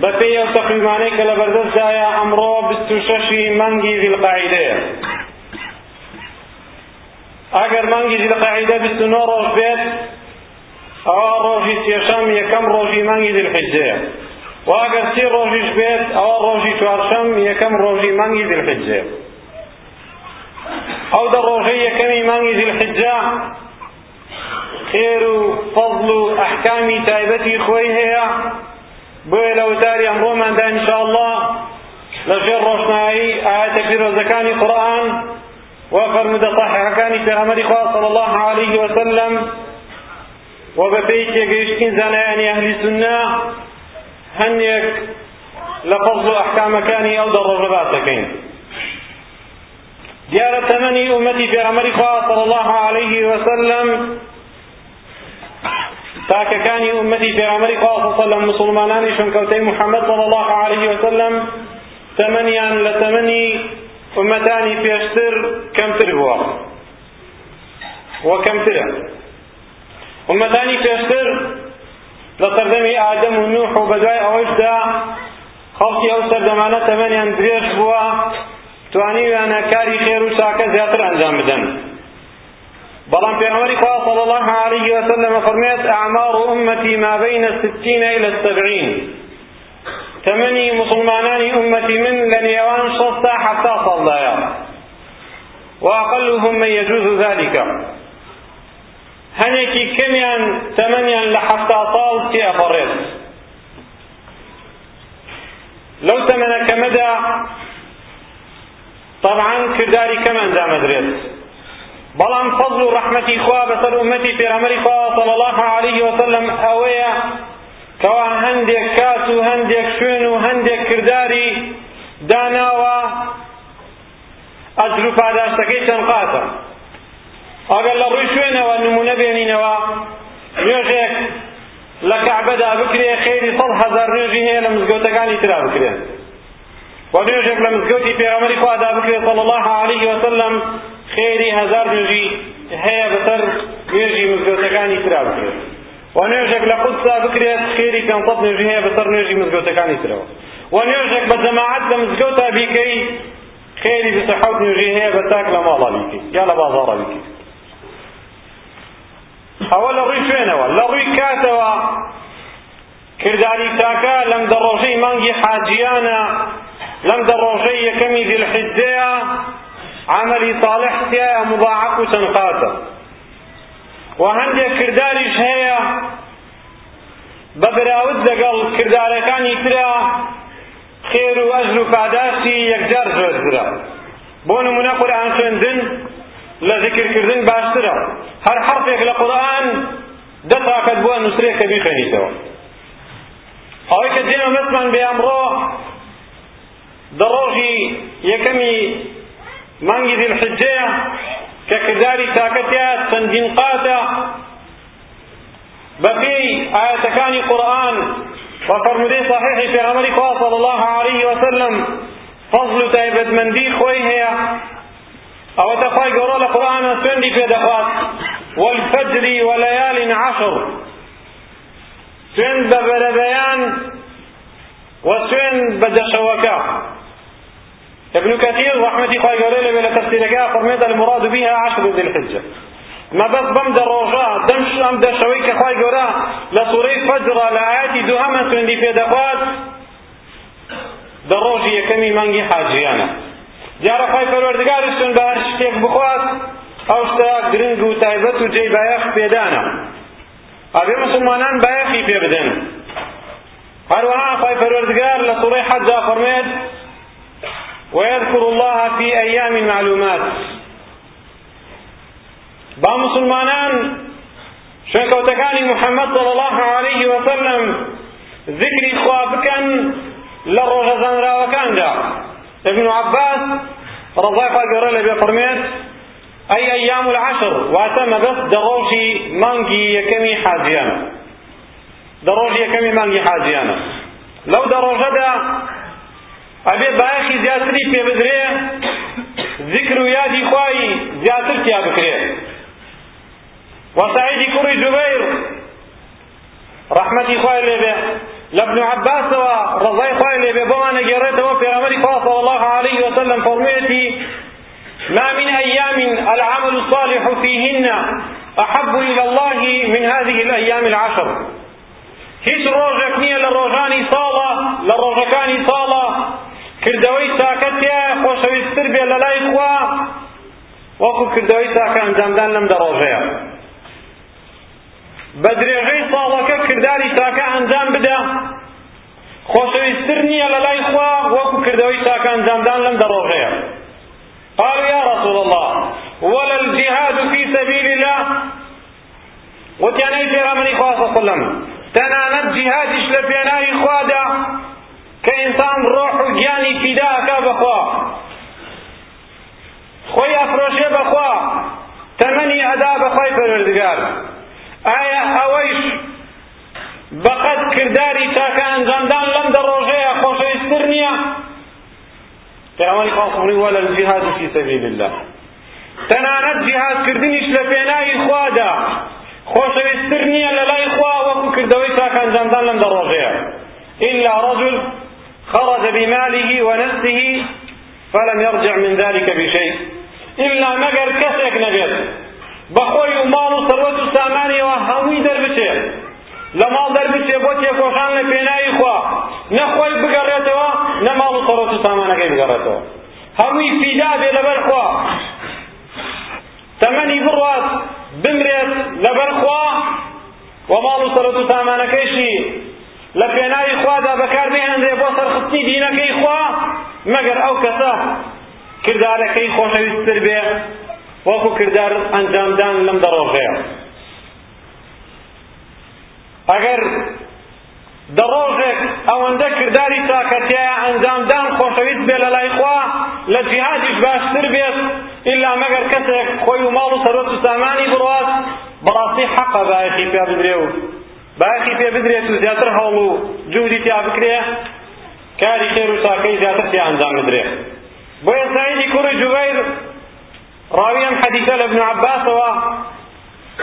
بە پێی ئەو تەقریمانەی کە لە بەردەستدایە ئەمڕۆ بیست و شەشی مانگی ذیلقەعیدەیە ئەگەر مانگی ذیلقەعیدە بیست و نۆ ڕۆژ بێت ئەوە ڕۆژی سێشەم یەکەم ڕۆژی مانگی ذیلحیجەیە و ئەگەر سی ڕۆژیش بێت ئەوە ڕۆژی چوارشەم یەکەم ڕۆژی مانگی ذیلحیجەیە ئەو دە ڕۆژەی یەکەمی مانگی ذیلحیجە خێر و فەضل و ئەحکامی تایبەتی خۆی هەیە. بۆیە لە وتاری ئەمڕۆماندا ئینشاءالله لەژێر ڕۆشنایی ئاەتە پیرۆزەکانی قورئان و فەرمودە صحیحەکانی پێغەمبەری خوا صلی الله عليه وسلم و بە پێی تێگەیشتین زانایانی ئەهلی سنە هەندێک لە فەضل و ئەحکامەکانی ئەو دە ڕۆژە باسەکەین. دیارە تەمەنی ئومەتی پێغەمبەری خوا صلی الله عليه وسلم تاکەکانی ئومەتی پێغەمبەری خوا صلی الله مسلمانانی شونکەوتەی محەممەد صلی الله عليه وسلم تەمەنیان لە تەمەنی ئومەتانی پێشتر کەمتر بووە. وە کەمترە. ئومەتانی پێشتر لە سەردەمی ئادەم و نوح و بەدوای ئەوەشدا خەڵکی ئەو سەردەمانە تەمەنیان درێژ بووە توانیویانە کاری خێر و چاکە زیاتر ئەنجام بدەن. بەڵام پێغەمبەری خوا صلی الله عليه وسلم فەرمێت أعمار أمتي ما بين الستين إلى السبعين. تەمەنی مسلمانانی ئومەتی من شەست تا حەفتا ساڵدایە وأقلهم من يجوز ذلك. هەنێکی کەمیان تەمەنیان لە حەفتا ساڵ تێئەپەڕێت لەو تەمەنە کەمەدا طبعا کردداری کەم ئەنجامەدرێت بەڵام فەضل و ڕەحمەتی خوا بەسەر ئومەتی پێغەمبەری خوا صلی الله عليه وسلم ئەوەیە کەوا هەندێک کات و هەندێک شوێن و هەندێک کردداری داناوە ئەجر و پاداشتەکەی چەند قاتە ئەگەر لە ڕووی شوێنەوە نمونە بێنینەوە نوێژێک لە کەعبەدا بکرێ خێری سەد هەزار نوێژی هەیە لە مزگەوتەکانی ترا بکرێن. و نوێژێک لە مزگەوتی پێغەمبەری خوادا بکرێت صلی الله عليه وسلم خێری هەزار نوێژی هەیە بەسەر نوێژی مزگەوتەکانی ترا بکرێت و نوێژێک لە قودسا بکرێت خێری پێنسەد نوێژی هەیە بەسەر نوێژی مزگەوتەکانی ترەوە و نوێژێک بە جەماعەت لە مزگەوتا بیکەی خێری بیست حەوت نوێژی هەیە بە تاک لە ماڵا بیکەی یا لە بازاڕا بیکەی ئەوە لە ڕووی شوێنەوە لە ڕووی کاتەوە کردداری عملی صالح تایە مضاعف و چەند قاتە و هەندێک کردداریش هەیە بە براود لەگەڵ کردارەکانی ترە خێر و ئەژر و پاداشتی یەکجار زۆرترە بۆ نمونە قورئان خوێندن لە ذکرکردن باشترە. هەر حرفێک لە قورئان دە تاکەت بووە نووسرێک کە بیخوێنیتەوە ئەوەی کە دێمە مەسمان بێ ئەمڕۆ دە ڕۆژی یەکەمی مانگی ذیلحجەیە کە کردداری تاکەتیا چەندین قاتە بە پێی ئاەتەکانی قورئان و فەرمودەی صحیحی پێغەمبەری خوا صلی الله عليه وسلم فەضل و تایبەتمەندی خۆی هەیە ئەوەتە خی گەۆڕە لە قورآانە سوێندی پێدەخوات والفجر وليال عشر. سوين ببربيان وسوين بدشوكا ابن كثير رحمة الله عليه لما تفسير فرميت المراد بها عشر ذي الحجة. ما بس بم دروجا دمش أم دشوي كخاي جورا لسورة فجر لآيات دوهما تندي في دقات دروجي كمي منجي حاجيانا. جارا خاي فروردگار استن بهر شتيك بخوات او شتاك درنگ و تايبت و جي بايخ بيدانا ابي مسلمانان بايخي بيبدن هروها خاي فروردگار لسورة حجة فرميت ويذكر الله في أيام معلومات. با مسلمانان شوێنکەوتەکانی محەممەد صلى الله عليه وسلم ذکری خوا بکەن لە ڕۆژە زانراوەکاندا. ابن عباس رضای خوا لەبێ فەرمێت ئەی ئەیام العشر؟ واتە مەبەست دەڕۆژی مانگی یەکەمی حاجیانە دەڕۆژی یەکەمی مانگی حاجیانە. لەو دەڕۆژەدا ئەبێ بایەخی زیاتری پێ بدرێ ذکر و یادی خوای زیاتر تیا وسعيد كري جبير. رحمتي خوای لێبێ لابن عباس رضي خوای لێبێ بەوانە گێڕێتەوە صلى الله عليه وسلم فەرموویەتی ما من أيام العمل الصالح فيهن أحب إلى الله من هذه الأيام العشر. هیچ ڕۆژێک نییە لە ڕۆژانی ساڵە ساڵە کردەوەی تاکەتێ خۆشەویستتر بێ لە لای خوا. وەکو کردەوەی تاکە ئەنجامدان لەم دەڕۆژەیە. بە درێژەی ساڵەکە کردداری تاکە ئەنجام بدە. خۆشەویستتر نییە لە لای خوا وەکو کردەوەی تاکە ئەنجامدان لەم دەڕۆژەیە. قالوا يا رسول الله ولا الجهاد في سبيل الله. وتياني في رمني خواه صلى الله عليه وسلم تنانت جهادش لبيناي خوادا كإنسان روح خۆی فیدا ئەکا بەخوا خۆی ئەفرۆشێ بەخوا تەمەنی ئەدا بەخوای پەروەردگار. ئایا ئەوەیش بەقەد کردداری چاکە ئەنجامدان لەم دەڕۆژەیە خۆشەویستتر نییە؟ پێوانی خۆخڕی وە لە جیهاد فی سەبیل الله تەنانەت جیهادکردنیش لە پێناوی خوادا. خۆشەویستتر نییە لە لای خوا وەکو کردەوەی چاکە ئەنجامدان لەم دەڕۆژەیە. إلا رجل خرج بماله ونفسه فلم يرجع من ذلك بشيء. إلا مگر كسك نبيت بخوي ومال وثروت وساماني وهمي دربتي لما دربتي بوتي كوخان لبناي خوا. نخوي بقريتوا نمال وثروت وسامانك بقريتوا هەمووی فیدا بێ لەبەر خوا. تەمەنی بڕات بمرێت لەبەر خوا. وەماڵ و سەرەت و تامانەکەیشی لە پێناوی خوادا بەکاربهێنرێ بۆ سەرخستنی دینەکەی خوا مەگەر ئەو کەسە کردارەکەی خۆشەویستتر بێ وەکو کردار ئەنجامدان لەم دەڕۆژەیە. ئەگەر دەڕۆژێک ئەوەندە کردداری تاکەتیایە ئەنجامدان خۆشەویست بێ لە لای خوا لە جیهادیش باشتر بێت ئللا مەگەر کەسێک خۆی و ماڵ و سەرۆت و سامانی بڕات بەڕاستی حەقە بایەخی پێ بدرێ و بایەخی پێ بدرێت و زیاتر هەوڵ و جوودی تیا بکرێ کاری خێر و چاکەی زیاتر تیا ئەنجام بدرێ بۆیە سعیدی کوڕی جوبەیر ڕاویم حەدیثە لە ابن عباسەوە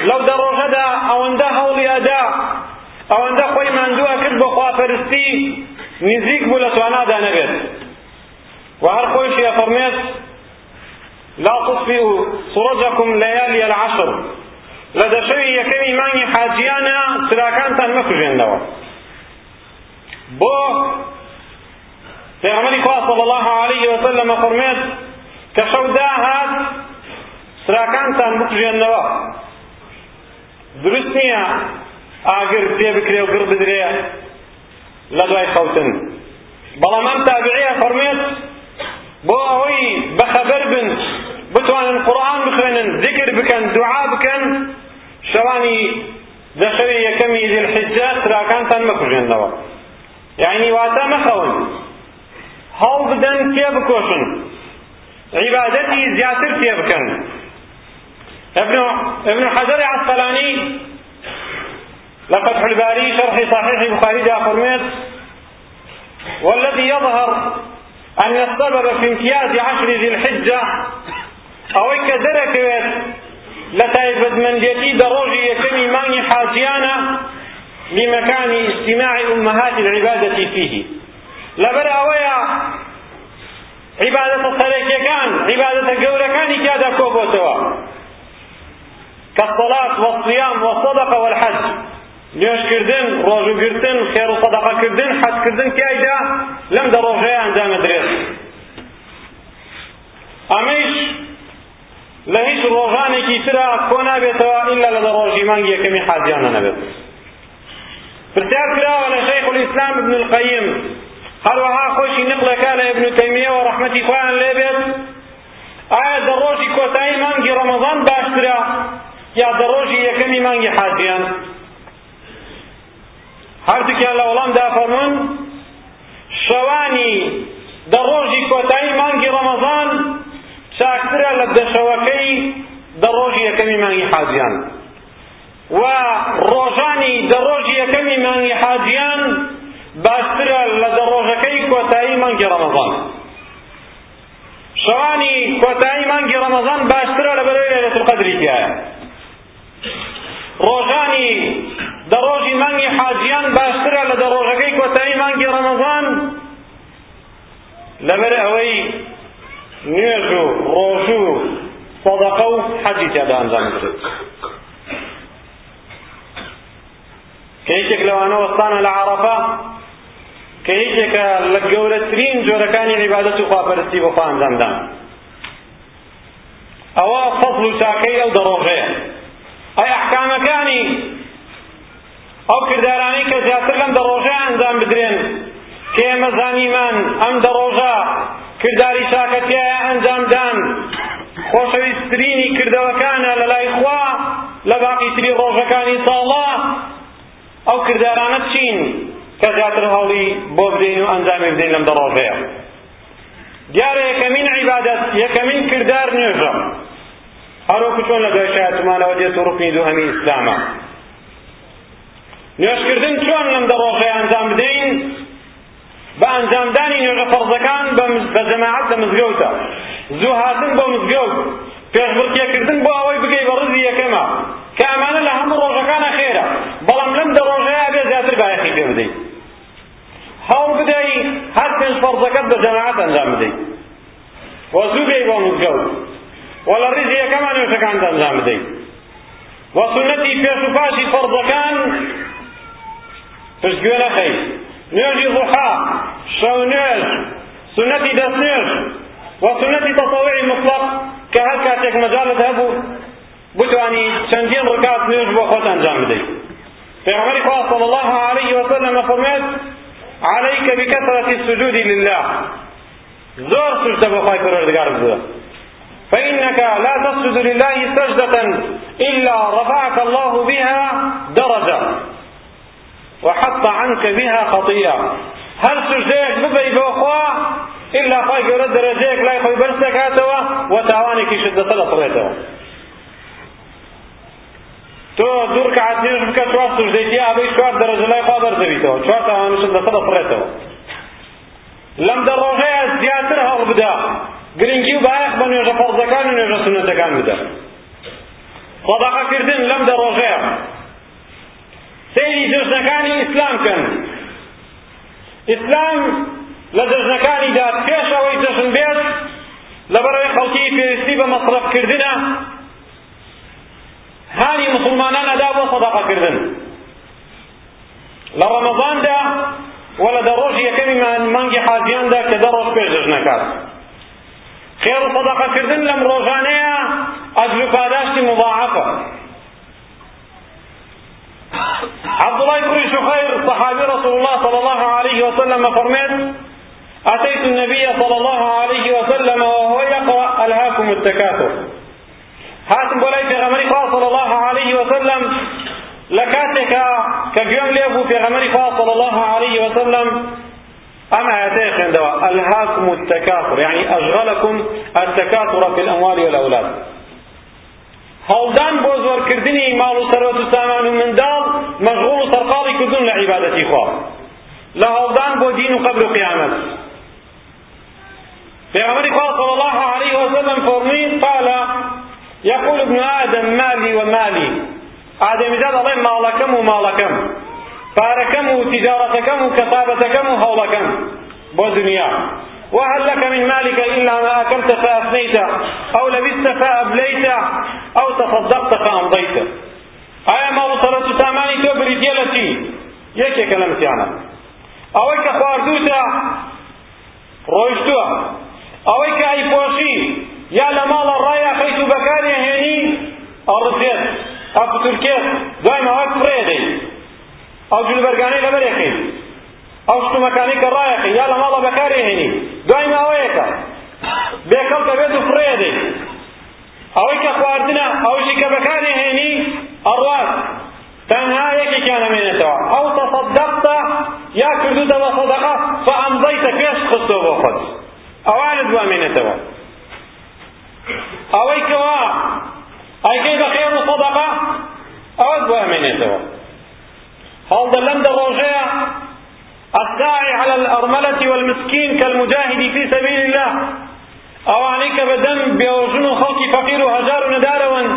لەو دەڕۆژەدا ئەوەندە هەوڵی ئەدا ئەوەندە خۆی ماندووە کرد بە خواپەرستی نزیک بوو لە توانادا نەبێت و هەر خۆیشی ئەفەرمێت لا تطفئوا سرجكم ليالي العشر لە دەشەوی یەکەمی مانگی حاجیانە سراکانتان مەکوژێنەوە بۆ پێغەمبەری خوا صلی الله عليه وسلم فەرمێت کە شەو داهات سراکانتان بکوژێنەوە دروست نییە ئاگر پێ بکرێ و گر بدرێ لە دوای خەوتن. بەڵام ئەم تابعەیە فەرمێت بۆ ئەوەی بەخەبەر بن بتوانن قورئان بخوێنن ذکر بکەن دوعا بکەن دەشەوی یەکەمی ذیلحیجە سراکانتان مەکوژێنەوە. یعنی واتە مەخەون. هەڵ بدەن تێ بکۆشن. عبادەتی زیاتر تێ بکەن. ابن ابن حجر عسقلاني لفتح الباري شرح صحيح البخاري ده فرميت والذي يظهر أن السبب في امتياز عشر ذي الحجة أو كذلك لتايبد من ديتي بمكان اجتماع أمهات العبادة فيه لبر أويا عبادة سركيكان عبادة قوركان كادا كوبوتوا كالصلاة والصيام والصدقة والحج نوش كردن روجو كردن خير صدقة كردن حج كردن كايدا لم دروجيا انجام درس أميش لهيش روجاني كي ترى كونا بيتوا إلا لدروجي مانجي كمي حاجيانا نبيتوا پرسیار کراوە لە شەیخ الئیسلام ابن القەیم هەروەها خۆشی نقلەکە لە ابن تەیمیەوە ڕەحمەتی خۆیان لێبێت ئایا دە ڕۆژی کۆتایی مانگی ڕەمەزان باشترە یا دە ڕۆژی یەکەمی مانگی حاجیان؟ هەردووکیان لە وەڵامدا فەرمون شەوانی دە ڕۆژی کۆتایی مانگی ڕەمەزان چاکترە لە دەشەوەکەی دە ڕۆژی یەکەمی مانگی حاجیان. و ڕۆژانی دە ڕۆژی یەکەمی مانگی حاجیان باشترە لە دە ڕۆژەکەی کۆتایی مانگی ڕەمەزان. شەوانی کۆتایی مانگی ڕەمەزان باشترە لە بەرەوەی لەیلەتول قەدری تایە ڕۆژانی دە ڕۆژی مانگی حاجیان باشترە لە دە ڕۆژەکەی کۆتایی مانگی ڕەمەزان لەبەر ئەوەی نوێژ و ڕۆژ و سەدەقە و حەجی تێدا ئەنجام بدرێت کە یەکێک لەوانە وەستانە لە عەرەفە کە یەکێکە لە گەورەترین جۆرەکانی عیبادەت و خواپەرستی بۆ خوا ئەنجامدان. ئەوە فەضل و چاکەی ئەو دەڕۆژەیە. ئەی ئەحکامەکانی ئەو کردارانەی کە زیاتر لەم دەڕۆژەیە ئەنجام بدرێن کە ئێمە زانیمان ئەم دەڕۆژە کردداری چاکەتیایە ئەنجامدان. خۆشەویستترینی کردەوەکانە لە لای خوا لە باقیتری ڕۆژەکانی ساڵە ئەو کردارانە چین؟ کە زیاتر هەڵی بۆ بدەین و ئەنجامی بدەین لەم دەڕۆژەیە. دیارە یەکەمین عیبادەت یەکەمین کردار نوێژە هەروەکو چۆن لە دوای شایەتمانەوە دێت و ڕوکنی دووهەمی ئیسلامە؟ نوێژکردن چۆن لەم دەڕۆژەیە ئەنجام بدەین؟ بە ئەنجامدانی نوێژە فەرزەکان بە جەماعەت لە مزگەوتە. زوو هاتن بۆ مزگەوت. پێشبڕکێکردن بۆ ئەوەی بگەی بە ڕزی یەکەمە. کە ئەمانە لە هەموو خێرە بەڵام لەم دە ڕۆژەیە بێ زیاتر بایەخی پێ بدەیت. هەوڵ بدەی هەر پێنج فەرزەکەت بە جەماعەت ئەنجام بدەیت. وە زوو بێی بۆ مزگەوت وە لە ڕیزی یەکەمە نوێژەکانت ئەنجام بدەیت. وە سونەتی پێش و پاشی فەرزەکان پشتگوێ نەخەی. نوێژی ضحا شەو نوێژ سنەتی دەست نوێژ و سنەتی تەطەوعی مطلق کە هەر کاتێک مەجالت هەبوو بتوانی چەندین ڕکات نوێژ بۆ خۆت ئەنجام بدەیت. پێغەمبەری خوا صلی الله عليه وسلم فەرمێت عليك بكثرة السجود لله زۆر سجدە بۆ خوای پەروەردگار بدە فإنك لا تسجد لله سجدة إلا رفعك الله بها درجة وحط عنك بها خطيئة هل سجدك ببي بوخوا إلا خواهي قرد درجيك لا يخوي برسك هاتوا وتعوانك شدة لطريتوا تۆ دوور کات نوێژ بکە چوار سوژدەیتی ئابەی چوار دەرەجە لای خوا بەردەبیتەوە چوار تاوانشت لەسەر دەفڕێتەوە لەم دە ڕۆژەیە زیاتر هەڵ بدە گرنگی و بایەخ بە نوێژە فەرزەکان و نوێژە سونەتەکان بدە سەدەقەکردن لەم دە ڕۆژەیە سەیری جژنەکانی ئیسلام کەن ئیسلام لە جژنەکانیدا پێش ئەوەی جژن بێت لەبەرەوەی خەڵکی پێویستی بە مەصرفکردنە هانی مسلمانان ئەدا بۆ سەدەقەکردن لە ڕەمەزاندا و لە دە ڕۆژ یەکەمی مانگی حاجیاندا کە دە ڕۆژ پێش جژنەکات خێر و سەدەقەکردن لەم ڕۆژانەیە ئەجر و پاداشتی عبد الله بن شخير صحابي رسول الله صلى الله عليه وسلم فرمت أتيت النبي صلى الله عليه وسلم وهو يقرأ ألهاكم التكاثر بولاي في غمري صلى الله عليه وسلم لكاتك كجيان ليبو في غمري صلى الله عليه وسلم أما آياتيك عندما ألهاكم التكاثر يعني أشغلكم التكاثر في الأموال والأولاد. هەڵدان بۆ زۆرکردنی ماڵ و و سامان و منداڵ مەشغوڵ و سەرقاڵی کردون لە عیبادەتی خوا. لە هەڵدان بۆ دین و قەبر و قیامەت صلی الله عليه وسلم فەرمووی قال يقول ابن آدم مالي ومالي. آدمی زاد الله مالكم ومالكم. پارەکەم و تجارەتەکەم و کەسابەتەکەم و هەوڵەکەم بۆ دنیا وهل لك من مالك إلا ما أكلت فأفنيت أو لبست فأبليت أو تصدقت فأمضيت. ئایا ماڵسەرەت و سامانی تۆ بریتە لە چی یەکێکە لە مسیانە ئەوەی کە خواردوتە ڕۆیشتووە ئەوەی کە ئەیپۆشی یا لە ئەفتورکێت دوای ماوەت فڕێدەی ئەو جلبەرگانەی لەبەرێکەی ئەو شتومەکانی کە ڕایەکەی یا لە ماڵە بەکارێ هێنی. دوای ماوەیەکە. بێکەڵ دەبێت و فڕێدەی ئەوەی کە خواردنە ئەوشی کە بەکارێ هێنی ئەڕوات تەنها یەکێکیان ئەمێنێتەوە ئەو تەصەدەقتە یا کردوتەوە سەدەقە فەئەمضەیتە پێش خستەوە بۆ خۆت. ئەوانت دوامێنێتەوە. ئەوەی کەوا بە خێر و سەدەقە ئەوەت بۆ ئەمێنێتەوە هەڵدە لەم دە الساعي على الأرملة والمسكين كالمجاهد في سبيل الله؟ ئەوانەی کە بەدەم بێوژن و خەڵکی فەقیر و هەژار و نەدارەوەن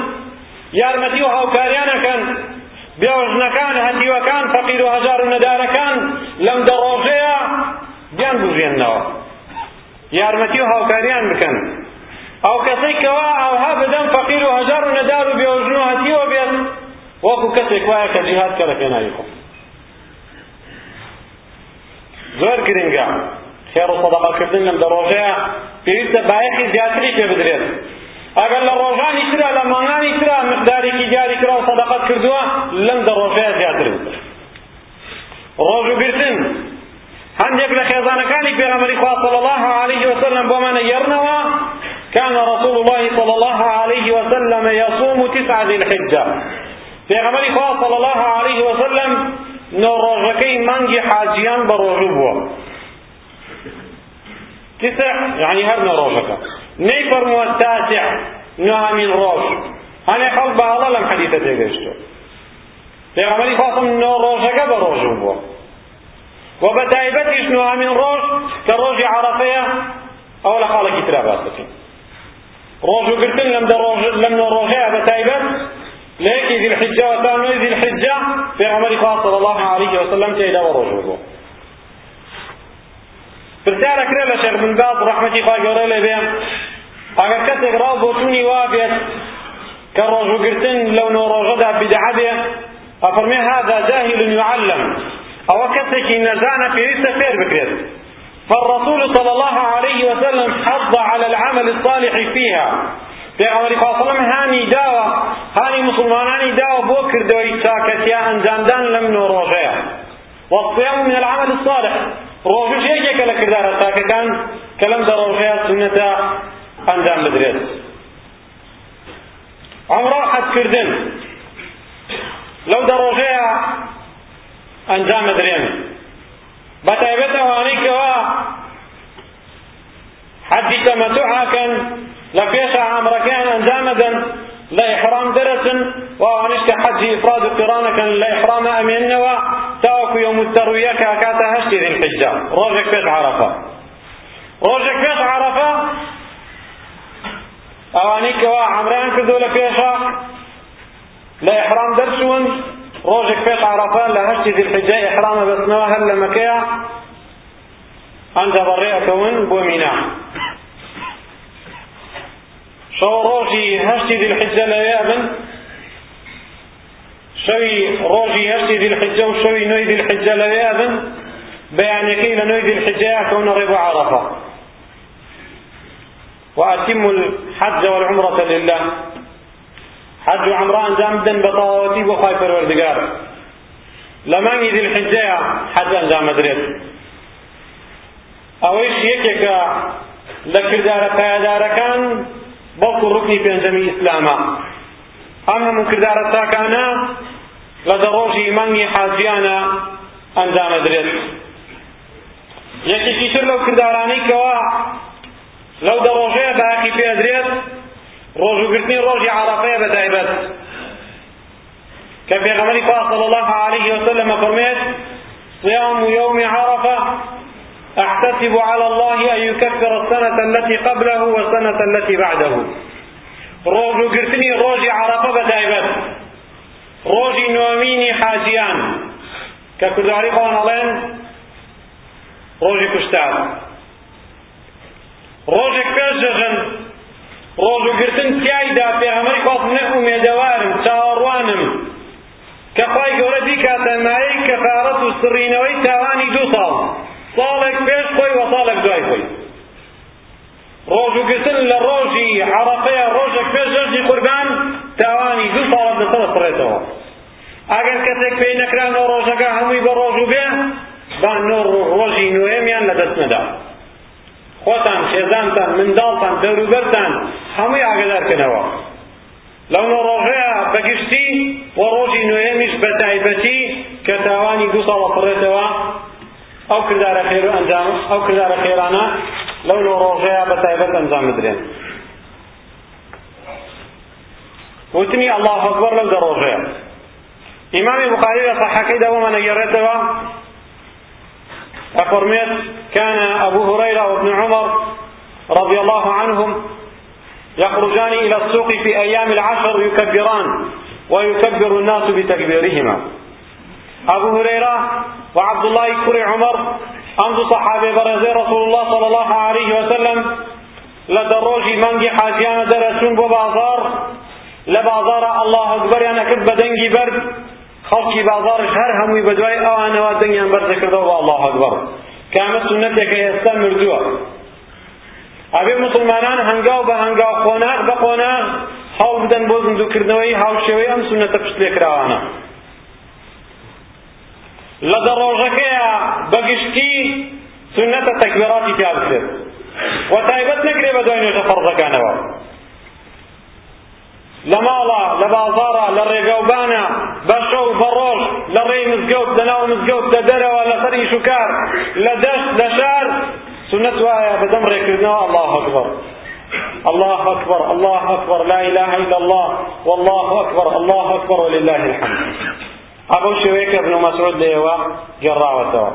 یارمەتی و هاوکاریانەکەن بێوژنەکان هەندیوەکان فەقیر و هەژار و نەدارەکان لەم دە ڕۆژەیە بیان بژێننەوە یارمەتی و هاوکاریان بکەن ئەو کەسەی کەوا ئەوها بدەم فەقیر و هەژار و نەدار و بێوژن و هەتیوە بێت. وەکو کەسێک وایە کە جیهاد کە لە پێناوی خۆ. زۆر گرنگە. خێر و سەدەقەکردن لەم دە ڕۆژەیە پێویستە بایەخی زیاتری پێ بدرێت. ئەگەر لە ڕۆژانی ترا لە مانگانی ترا مقدارێکی دیاری کرا و سەدەقەت کردووە لەم دە ڕۆژەیە زیاتر بکە ڕۆژوگرتن هەندێک لە خێزانەکانی پێغەمبەری خوا صلی الله عليه وسلم بۆمانە یێڕنەوە كان رسول الله صلى الله عليه وسلم يصوم تسعة ذي الحجة. پێغەمبەری خوا صلى الله عليه وسلم مانگی حاجیان بە ڕۆژوو بووە. تسع يعني هر نۆ ڕۆژەکە نەیفەرمووە تاسع نۆهەمین ڕۆژ. هەنێ خەڵک بە هەڵە لەم حەدیثە تێگەیشتووە پێغەمبەری خواستم نۆ ڕۆژەکە بە ڕۆژوو بووە. و بە تایبەتیش نۆهەمین ڕۆژ کە ڕۆژی عەرەفەیە ئەوە لە خاڵێکی ترا باس بکەین ڕۆژوگرتن لەم لەم نۆ ڕۆژەیە بە تایبەت لە یەکی ذی الحجە و تا نوێی ذی الحجە پێغەمبەری خوا صلی الله عليه وسلم بووە پرسیارە کرێ لە شێخ بن باز ڕەحمەتی خوا گەورە لێ بێ ئەگەر کەسێک ڕاو بۆ چوونی وا بێت کە ڕۆژوگرتن لەو نۆ ڕۆژەدا بیدعە بێ ئەفەرمێ هذا جاهل يعلم ئەوە کەسێکی نەزانە پێویستە فێر بکرێت فالرسول صلى الله عليه وسلم حض على العمل الصالح فيها. پێغەمبەری خواصلم هانی داوە هانی مسلمانانی داوە بۆ کردەوەی چاکەتیا ئەنجامدان لەم نۆ ڕۆژەیە والصيام من العمل الصالح. ڕۆژش یەکێکە لە کردارە چاکەکان کە لەم دە ڕۆژەیە سنەتە ئەنجام بدرێت. عمرە حەجکردن لەو دە ڕۆژەیە ئەنجام بدرێن بەتایبەت ئەوانەی کەوا حەجی تەمەتوعاکەن لە پێشە عامرەکەیان ئەنجام بدەن لە ئیحرام دەرەچن و ئەوانش کە حەجی ئیفراد و قیڕانەکەن لە ئیحرامە ئەمێننەوە تاوەکو یوم التەرویە کە کاتە هەشتی ذی الحجە ڕۆژێک پێش عەرەفە ڕۆژێک پێش عەرەفە ئەوانەی کەوا عەمرەیان کردو لە پێشە لە ئیحرام دەرچوون ڕۆژێک پێش عەرەفە لە هەشتی ذی الحجە ئیحرامە بەستنەوە هەر لە مەکەیە ئەنجە بەڕێەکەون بۆ مینا شەو ڕۆژی هەشتی ذی الحجە لەوێ بن شەوی ڕۆژی هەشتی ذی الحجە و شەوی نوێی ذی الحجە لەوێ بن بەیانەکەی لە نوێی ذی الحجە کەونە ڕێ بۆ عەرەفە وأتموا الحج والعمرة لله. حج و عمره انجام بدن به تەواوەتی بۆ خی پەروەردگار. لە مانگی دیلحجەیە حەج ئەنجام ئەدرێت. ئەوەیش یەکێکە لە کردارە پایەدارەکان بەڵکو ڕوکنی پێنجەمی ئیسلامە. ئەم هەموو کردارە تاکانە لە دەڕۆژی مانگی حاجیانە ئەنجام ئەدرێت. یەکێکی تر لەو کردارانەی کەوا لەو دەڕۆژەیە باقی پێدرێت ڕۆژوگرتنی ڕۆژی عەرەفەیە بەتایبەت کە پێغەمبەری خوا صلی الله عليه وسلم فەرمێت صيام يوم عرفة أحتسب على الله أن يكفر السنة التي قبله والسنة التي بعده. ڕۆژوگرتنی ڕۆژی عەرەفە بەتایبەت ڕۆژی نۆیەمینی حاجیان کە کوردواری خۆیان ئەڵێن ڕۆژی کوشتار ڕۆژێک پێش ڕۆژوگرتن تیایدا پێغەمبەری خوا من ئومێدەوارم چاوەڕوانم. کە خی گەورە بیکاتە مایەی کەفارەت و سڕینەوەی تاوانی دوو ساڵ. ساڵێک پێش خۆی وە ساڵێک دوای خۆی. ڕۆژوگرتن لە ڕۆژی عەرەفەیە ڕۆژێک پێش جەژنی قوربان تاوانی دوو ساڵت لەسەر سڕێتەوە. ئەگەر کەسێک پێی نەکرانەوە ڕۆژەکە هەمووی بە ڕۆژ و بێ با ڕۆژی نوێمیان لەدەست نەدا. خۆتان خێزانتان منداڵتان دەوروبەرتان هەمووی ئاگدارکەنەوە لەو نۆ ڕۆژەیە بەگشتی و ڕۆژی نوێمیش بە تایبەتی کە تاوانی دوو ساڵە پڕێتەوە ئەو کردارە خێر و ئەنجام ئەو کردارە خێرانە لەو نۆ ڕۆژەیە بە تایبەت ئەنجام بدرێن وتنی الله دە ڕۆژەیە ئیمامی بخاری لە صحەکەی دەوەمە نەگەڕێتەوە أفرميت كان أبو هريرة وابن عمر رضي الله عنهم يخرجان إلى السوق في أيام العشر يكبران ويكبر الناس بتكبيرهما. أبو هريرة وعبد الله كري عمر أنت صحابة برزي رسول الله صلى الله عليه وسلم لدروجي منجي حاجيان درسون ببازار لبازار الله أكبر يعني كب دنجي برد خەڵکی بازارش هەر هەمووی بەدوای ئەوانەوە دەنگیان بەردەکردەوە بە الله ئەکبەر کامە سنەتێکە ئێستا مردووە ئەبێ مسلمانان هەنگاو بە هەنگاو خۆناغ بە قۆناغ هەڵ بدەن بۆ زندوکردنەوەی هاوشێوەی ئەم سنەتە پشت لێکراوانە لە دەڕۆژەکەیە بەگشتی سنەتە تەکبیراتی پیا بکرێت. و تایبەت نەکرێ بە دوای نوێژە فەرزەکانەوە. لە ماڵە لە بازارە لە ڕێگەوبانە بە شەو بە ڕۆژ لە ڕێی مزگەوت لە ناو مزگەوت لە دەرەوە لە سەری شوکار لە دەشت لە شار سنت وایە بەدەم ڕێکردنەوە الله أكبر. الله أكبر. الله أكبر. لا إله إلا الله. والله أكبر. الله أكبر. ولله الحمد. أبو شويك ابن مسعود ليوا جراوته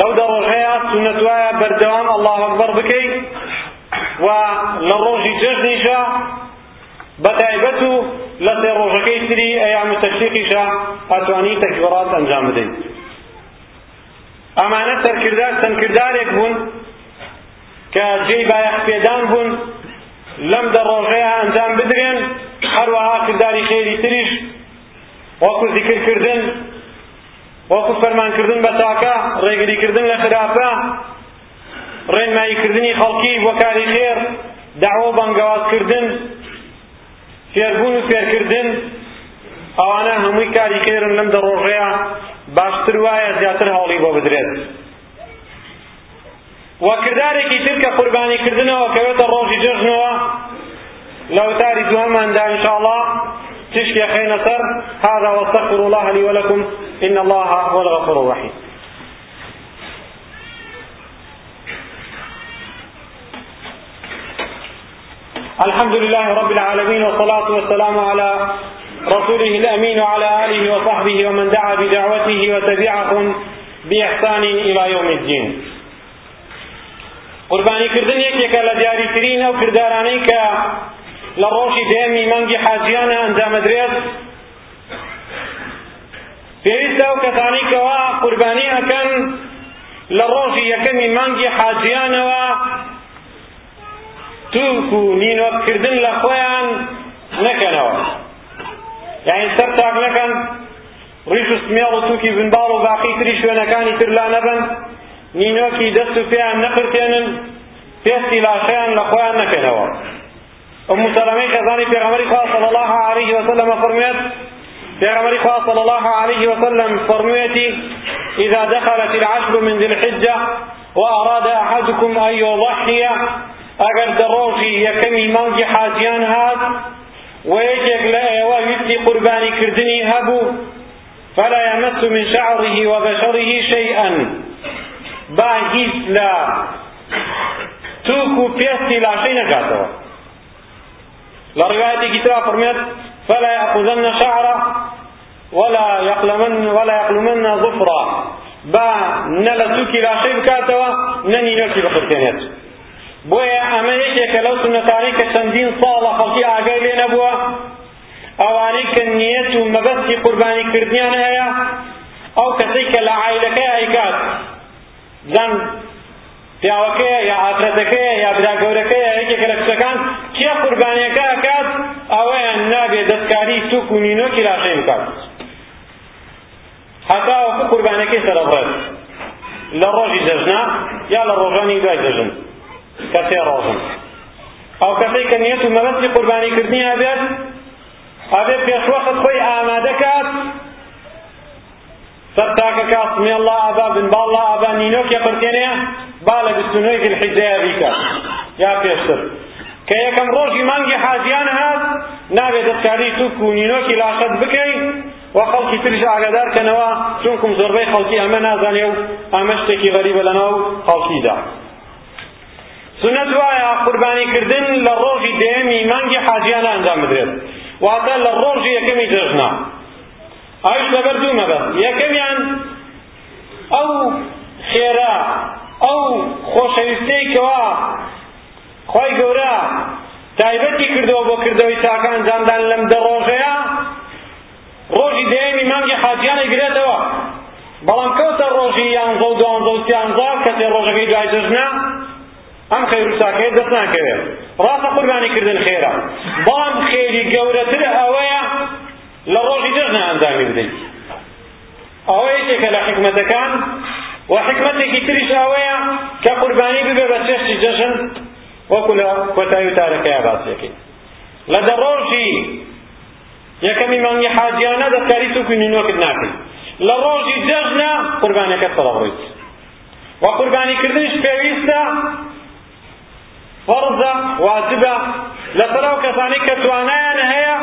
لو دروجها سنة وایە بەردەوام الله أكبر بكي. و لە ڕۆژی جەژنیشە بەتایبەت و لە سێ ڕۆژەکەی تری ئەیام تەشریقیشە ئەمانە سەرکردار چەندکردارێک بوون کە جێی بایەخ پێدان بوون لەم دە ڕۆژەیە ئەنجام بدرێن هەروەها کرداری خێری تریش وەکو ذیکرکردن وەکو فەرمانکردن بە تاکە ڕێگریکردن لە خراپە ڕێنماییکردنی خەڵکی بۆ کاری خێر داوە بەنگەوازکردن فێربوون و فێرکردن ئەوانە هەمووی کاری خێرن لەم دەڕۆژەیە باشتر وایە زیاتر هەوڵی بۆ بدرێت. و کردارێکی تر کە قوربانیکردنەوە کەوێتە ڕۆژی لە وتاری دوهەماندا ئینشاءڵڵا تشكي خينا سر هذا واستغفر الله لي ولكم. إن الله هو الغفور الرحيم. الحمد لله رب العالمين والصلاة والسلام على رسوله الأمين وعلى آله وصحبه ومن دعا بدعوته وتبعهم بإحسان إلى يوم الدين. قرباني كردن يكيك لدياري ترين أو كردارانيك لروشي ديمي منجي حاجيانا أنجام دريس پێویستە ئەو کەسانی کەوا قوربانی ئەەکەن لە ڕۆژی یەکەمی مانگی حاجیانەوە. توک و نینۆکردن لە خۆیان نەکەنەوە. یعنی سەر تاک نەکەن ڕیش و سمێڵ و تووکی بنباڵ و باقی تری شوێنەکانی تر لا نەبن نینۆکی دەست و پێیان نەقرتێنن پێستی لاشەیان أم سلمة خزاني في غمر صلى الله عليه وسلم فرميت في غمر صلى الله عليه وسلم فرميتي إذا دخلت العشر من ذي الحجة وأراد أحدكم أن يضحي أجر دروجي يكمي منجي حاجيان هاد ويجب لا يوجد قرباني كردني هبو فلا يمس من شعره وبشره شيئا. باهيس لا توكو بيستي لا شيء نكاتوا لرواية كتاب فرميت فلا يأخذن شعره ولا يقلمن ولا يقلمن ظفرا با نلسوكي لا شيء بكاتوا نني نوكي بقرتينيت بۆیە ئەمە یەکێکە لەو سنەتانی کە چەندین ساڵە خەڵکی ئاگای لێ ئەوانەی کە نیەت و مەبەستی قوربانیکردنیان هەیە ئەو کەسەی کە لە عیلەکەی ئەیکات زان پیاوەکەیە یا ئافرەتەکەیە یا برا گەورەکەیە یەکێکە لە کچەکان کێ قوربانیەکە ئەکات ئەوەیان نابێت دەستکاری سوک و نینۆکی لاشەی بکات. هەتا وەکو قوربانەکەی سەرەڕێت لە ڕۆژی جەژنا یا لە ڕۆژانی دوای جەژن کە سێ ڕۆژن. ئەو کەسەی کە نیەت و مەبەستی قوربانیکردنی هەبێت ئەبێت پێشوەخت خۆی ئامادە کات سەرتاکە کات سمی الله ئابا بن باڵڵا ئابا نینۆکێ پرتێنێ با لە بیستونۆی ذیلحیجەیە بیکە یا پێشتر کە یەکەم ڕۆژی مانگی حاجیان هات نابێت دەستکاری توک و نینۆکی لاشت بکەین و خەڵکی تریش ئاگادارکەنەوە چونکم زۆربەی خەڵکی ئەمە نازانێ و ئەمە شتێکی غەریبە لەناو خەڵکیدا سنت وایە قوربانیکردن لە ڕۆژی دێمی مانگی حاجیان ئەنجام بدرێت واتە لە ڕۆژی یەکەمی جەژنا. ئەوش لەبەر دوو مەبەست. یەکەمیان ئەو خێرا ئەو خۆشەویستەی کەوا خۆی گەورە تایبەتی کردەوە بۆ کردەوەی چاکان جاندان لەم دە ڕۆژەیە ڕۆژی دێمی مانگی حاجیانە گرێتەوە. بەڵام کەوتە ڕۆژی یانزە و دوانزە و سیانزە کەسێ ڕۆژەکەی دوای جەژنە ئەم خەیر و چاکەیە دەست ناکەوێت ڕاستە قوربانیکردن خێرە بەڵام خێری گەورەتر ئەوەیە لە ڕۆژی جەژنە ئەنجامی بدەیت. ئەوە یەکێکە لە حکمەتەکان و حکمەتێکی تریش ئەوەیە کە قوربانی ببێ بە چێشتی جەژن وەکو لە کۆتایی و تارەکەیە باسیەکەی لە دە ڕۆژی یەکەمی مانگی حاجیانە دەستکاری تووکی نینۆکت ناکەیت لە ڕۆژی جەژنە قوربانەکەت سەڵەڕۆیت و قوربانیکردنش پێویستە فەرزە واجبە لەسەر ئەو کەسانی کە توانایان هەیە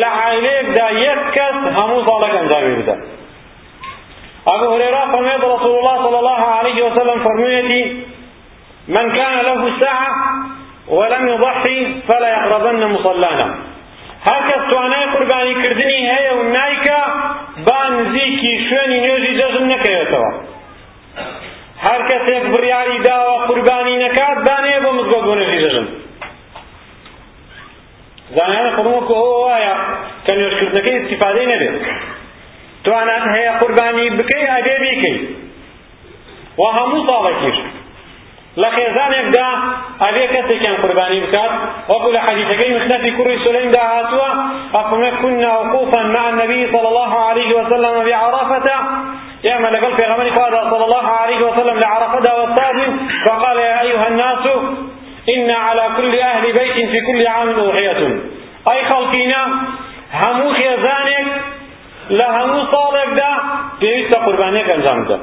لە عائلەیەکدا یەک کەس هەموو ساڵێک أبو هريرة فرميت رسول الله صلى الله عليه وسلم فرميتي من كان له ساعة ولم يضحي فلا يقربن مصلانا. هەرکەس توانای قوربانی کردنی هەیە و نایکە با نزیکی شوێنی نوێژی جەژن نەکەوێتەوە هەر کەسێک بڕیاری داوە قوربانی نەکات دانەیە بۆ مزگەوت بۆ نوێژی جەژن زانیانە خڕموەکو ئەوە وایە کە نوێژکردنەکەی استیفادەی نەبێت توانات هەیە قوربانی بکەی ئەبێ بیکەی و هەموو ساڵێکیش لە خێزانێکدا ئەبێ کەسێکیان قوربانی بکات. وەکو لە حەدیثەکەی مخنەفی کوڕی سولەیمدا هاتووە ئەفرمێ كنا وقوفا مع النبي صلى الله عليه وسلم بعرفة يعمل لقل في غمر صلى الله عليه وسلم لعرفة والصادم فقال يا أيها الناس إن على كل أهل بيت في كل عام أضحية أي خلقينا همو خيزانك لهمو صالك دا بيست قربانيك أنجام ده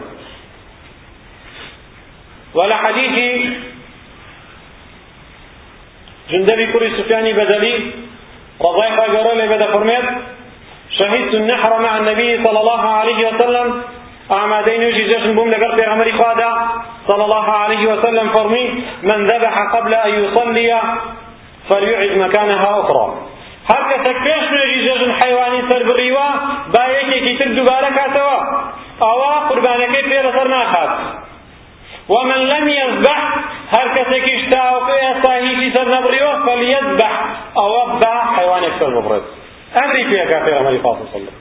ولا حديث جندبي كوري سفياني بدلي رضي الله عنه بدا فرميت شهدت النحر مع النبي صلى الله عليه وسلم أعمادين يجي جشن بوم لقر في غمري خادا صلى الله عليه وسلم فەرمێ من ذبح قبل أن يصلي فليعد مكانها أخرى. هەرکە تەکپێش نوێژی جەژن حیوانی سەر بڕیوە با یەکێکی تر دووبارە کاتەوە ئەوە قوربانەکەی پێ لەسەر ناخات ومن لم يذبح هەر کەسێکیش تاوەکو ئێستا هیچی سەر نەبڕیوە فليذبح ئەوە با حیوانێک سەر ببڕێت ئەمری پێکا پێغەمبەری خوا صلی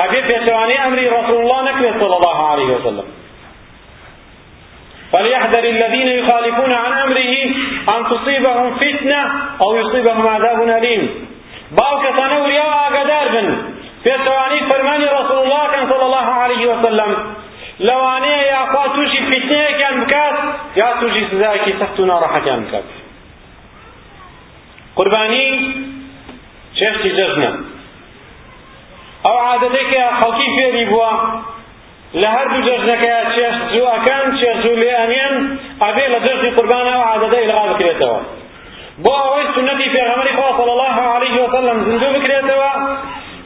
ئەبێ پێچەوانەی ئەمری رسول الله نەکرێت صلى الله عليه وسلم فليحذر الذين يخالفون عن أمره أن تصيبهم فتنة أو يصيبهم عذاب أليم. باو كسانه ورياء أقدار بن. في سواني فرمان رسول الله كان صلى الله عليه وسلم. لوانەیە یاخوا تووشی فتنەیەکیان بکات یا تووشی سزایەکی سەخت و ناڕەحەتیان بکات قوربانی چێشتی جەژنە ئەو عادەتێکە خەڵکی فێری بووە لە هەردوو جەژنەکەیە چێشت جووەکەن چێشت و لێئەنێن ئەبێ لە جەژنی قوربانە ئەو عادەتە ئیلغا بکرێتەوە. بۆ ئەوەی سنەتی پێغەمبەری خوا صلی الله عليه وسلم زیندوو بکرێتەوە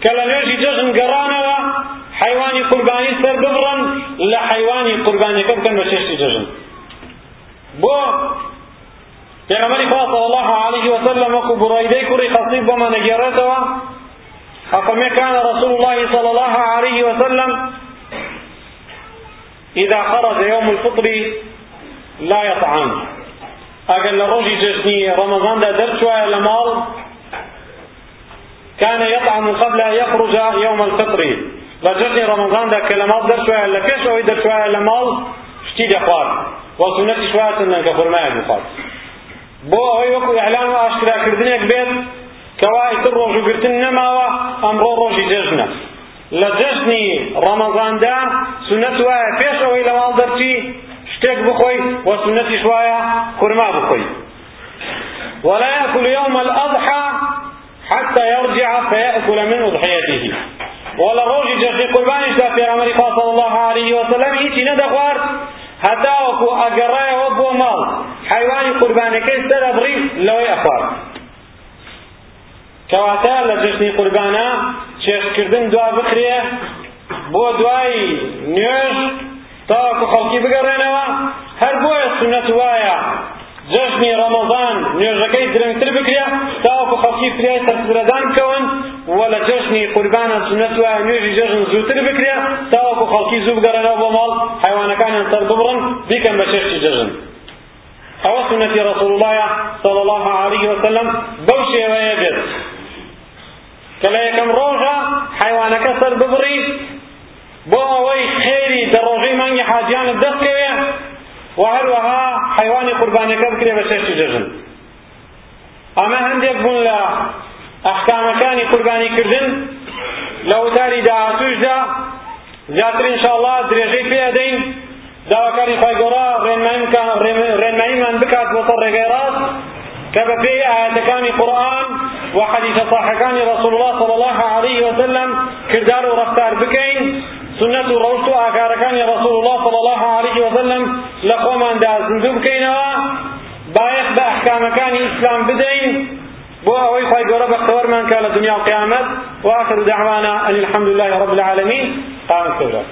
کە لە نوێژی جەژن گەڕانەوە حیوانی قوربانی سەر ببڕن لە حیوانی قوربانیەکە بکەن بە چێشتی جەژن. بۆ پێغەمبەری خوا صلی الله عليه وسلم وەکو بڕایدەی کوڕی خەسیب بۆمان نەگێڕێتەوە أفما كان رسول الله صلى الله عليه وسلم إذا خرج يوم الفطر لا يطعم. أقل لروجي جزني رمضان دا درت شوية لمال كان يطعم قبل أن يخرج يوم الفطر. لجرني رمضان دا كلمات در شوية لكش أو در شوية لمال شتي دخوار وسنة شوية سنة كفرماء بخار بۆ ئەوەی وەکو ئەعلان و ئاشکراکردنێک بێت کەوا ئیتر ڕۆژ و گرتن نەماوە ئەمڕۆ ڕۆژی جەژنە لە جەژنی ڕەمەزاندا سنەت وایە پێش ئەوەی لە ماڵ دەرچی شتێک بخۆی و سنەتیش وایە خورما بخۆی ولا يأكل يوم الأضحى حتى يرجع فيأكل من أضحيته ولا روجي جرسي قرباني في عمر صلى الله عليه وسلم إيشي ندخوار هەتا وەکو ئەگەڕایەوە بۆ ماڵ حیوانی قوربانەکەی سەر ئەبڕی لەوەی ئەخوارد کەواتە لە جژنی قوربانە چێشکردن دوا بکرێ بۆ دوای نوێژ تاوەکو خەڵکی بگەڕێنەوە هەر بۆیە سنەت وایە. جژنی ڕەمەزان نوێژەکەی درنگتر بکرێ تاوەکو خەڵکی فریای سەرفیترەدان بکەون و لە جژنی قوربانە سنەت وایە نوێژی جژن زووتر بکرێ تاوەکو خەڵکی زوو بگەڕێنەوە بۆ ماڵ حیوانەکانیان سەر ببڕن بیکەن بە چێشتی جژن ئەوە سنەتی ڕەسول اللهە صلی الله عليه وسلم بەو شێوەیە بێت. کە لە یەکەم ڕۆژە حیوانەکە سەر ببڕی بۆ ئەوەی خێری دەڕۆژەی مانگی حاجیانت دەستکەوێ و هەروەها حیوانی قوربانەکە بکرێ بە شێشتی جژن ئەمە هەندێک بوون لە ئەحکامەکانی قوربانیکردن لە وتاری داهاتوشدا زیاتر ئینشاءڵڵا درێژەی پێ دەین. داواکاری خی گەۆڕا ڕێنماییمان بکات بۆ سەر ڕێگەی ڕاست. کە بە پێی ئاەتەکانی قورئان وحديث صاحكان رسول الله صلى الله عليه وسلم كردار رفتار بكين. سنة روشت آكاركان رسول الله صلى الله عليه وسلم لقوم أن دا زندو بايخ بأحكام كان إسلام بدين. بو أوي خواهي قورا بختور من كان الدنيا القيامة وآخر دعوانا أن الحمد لله رب العالمين قام السورة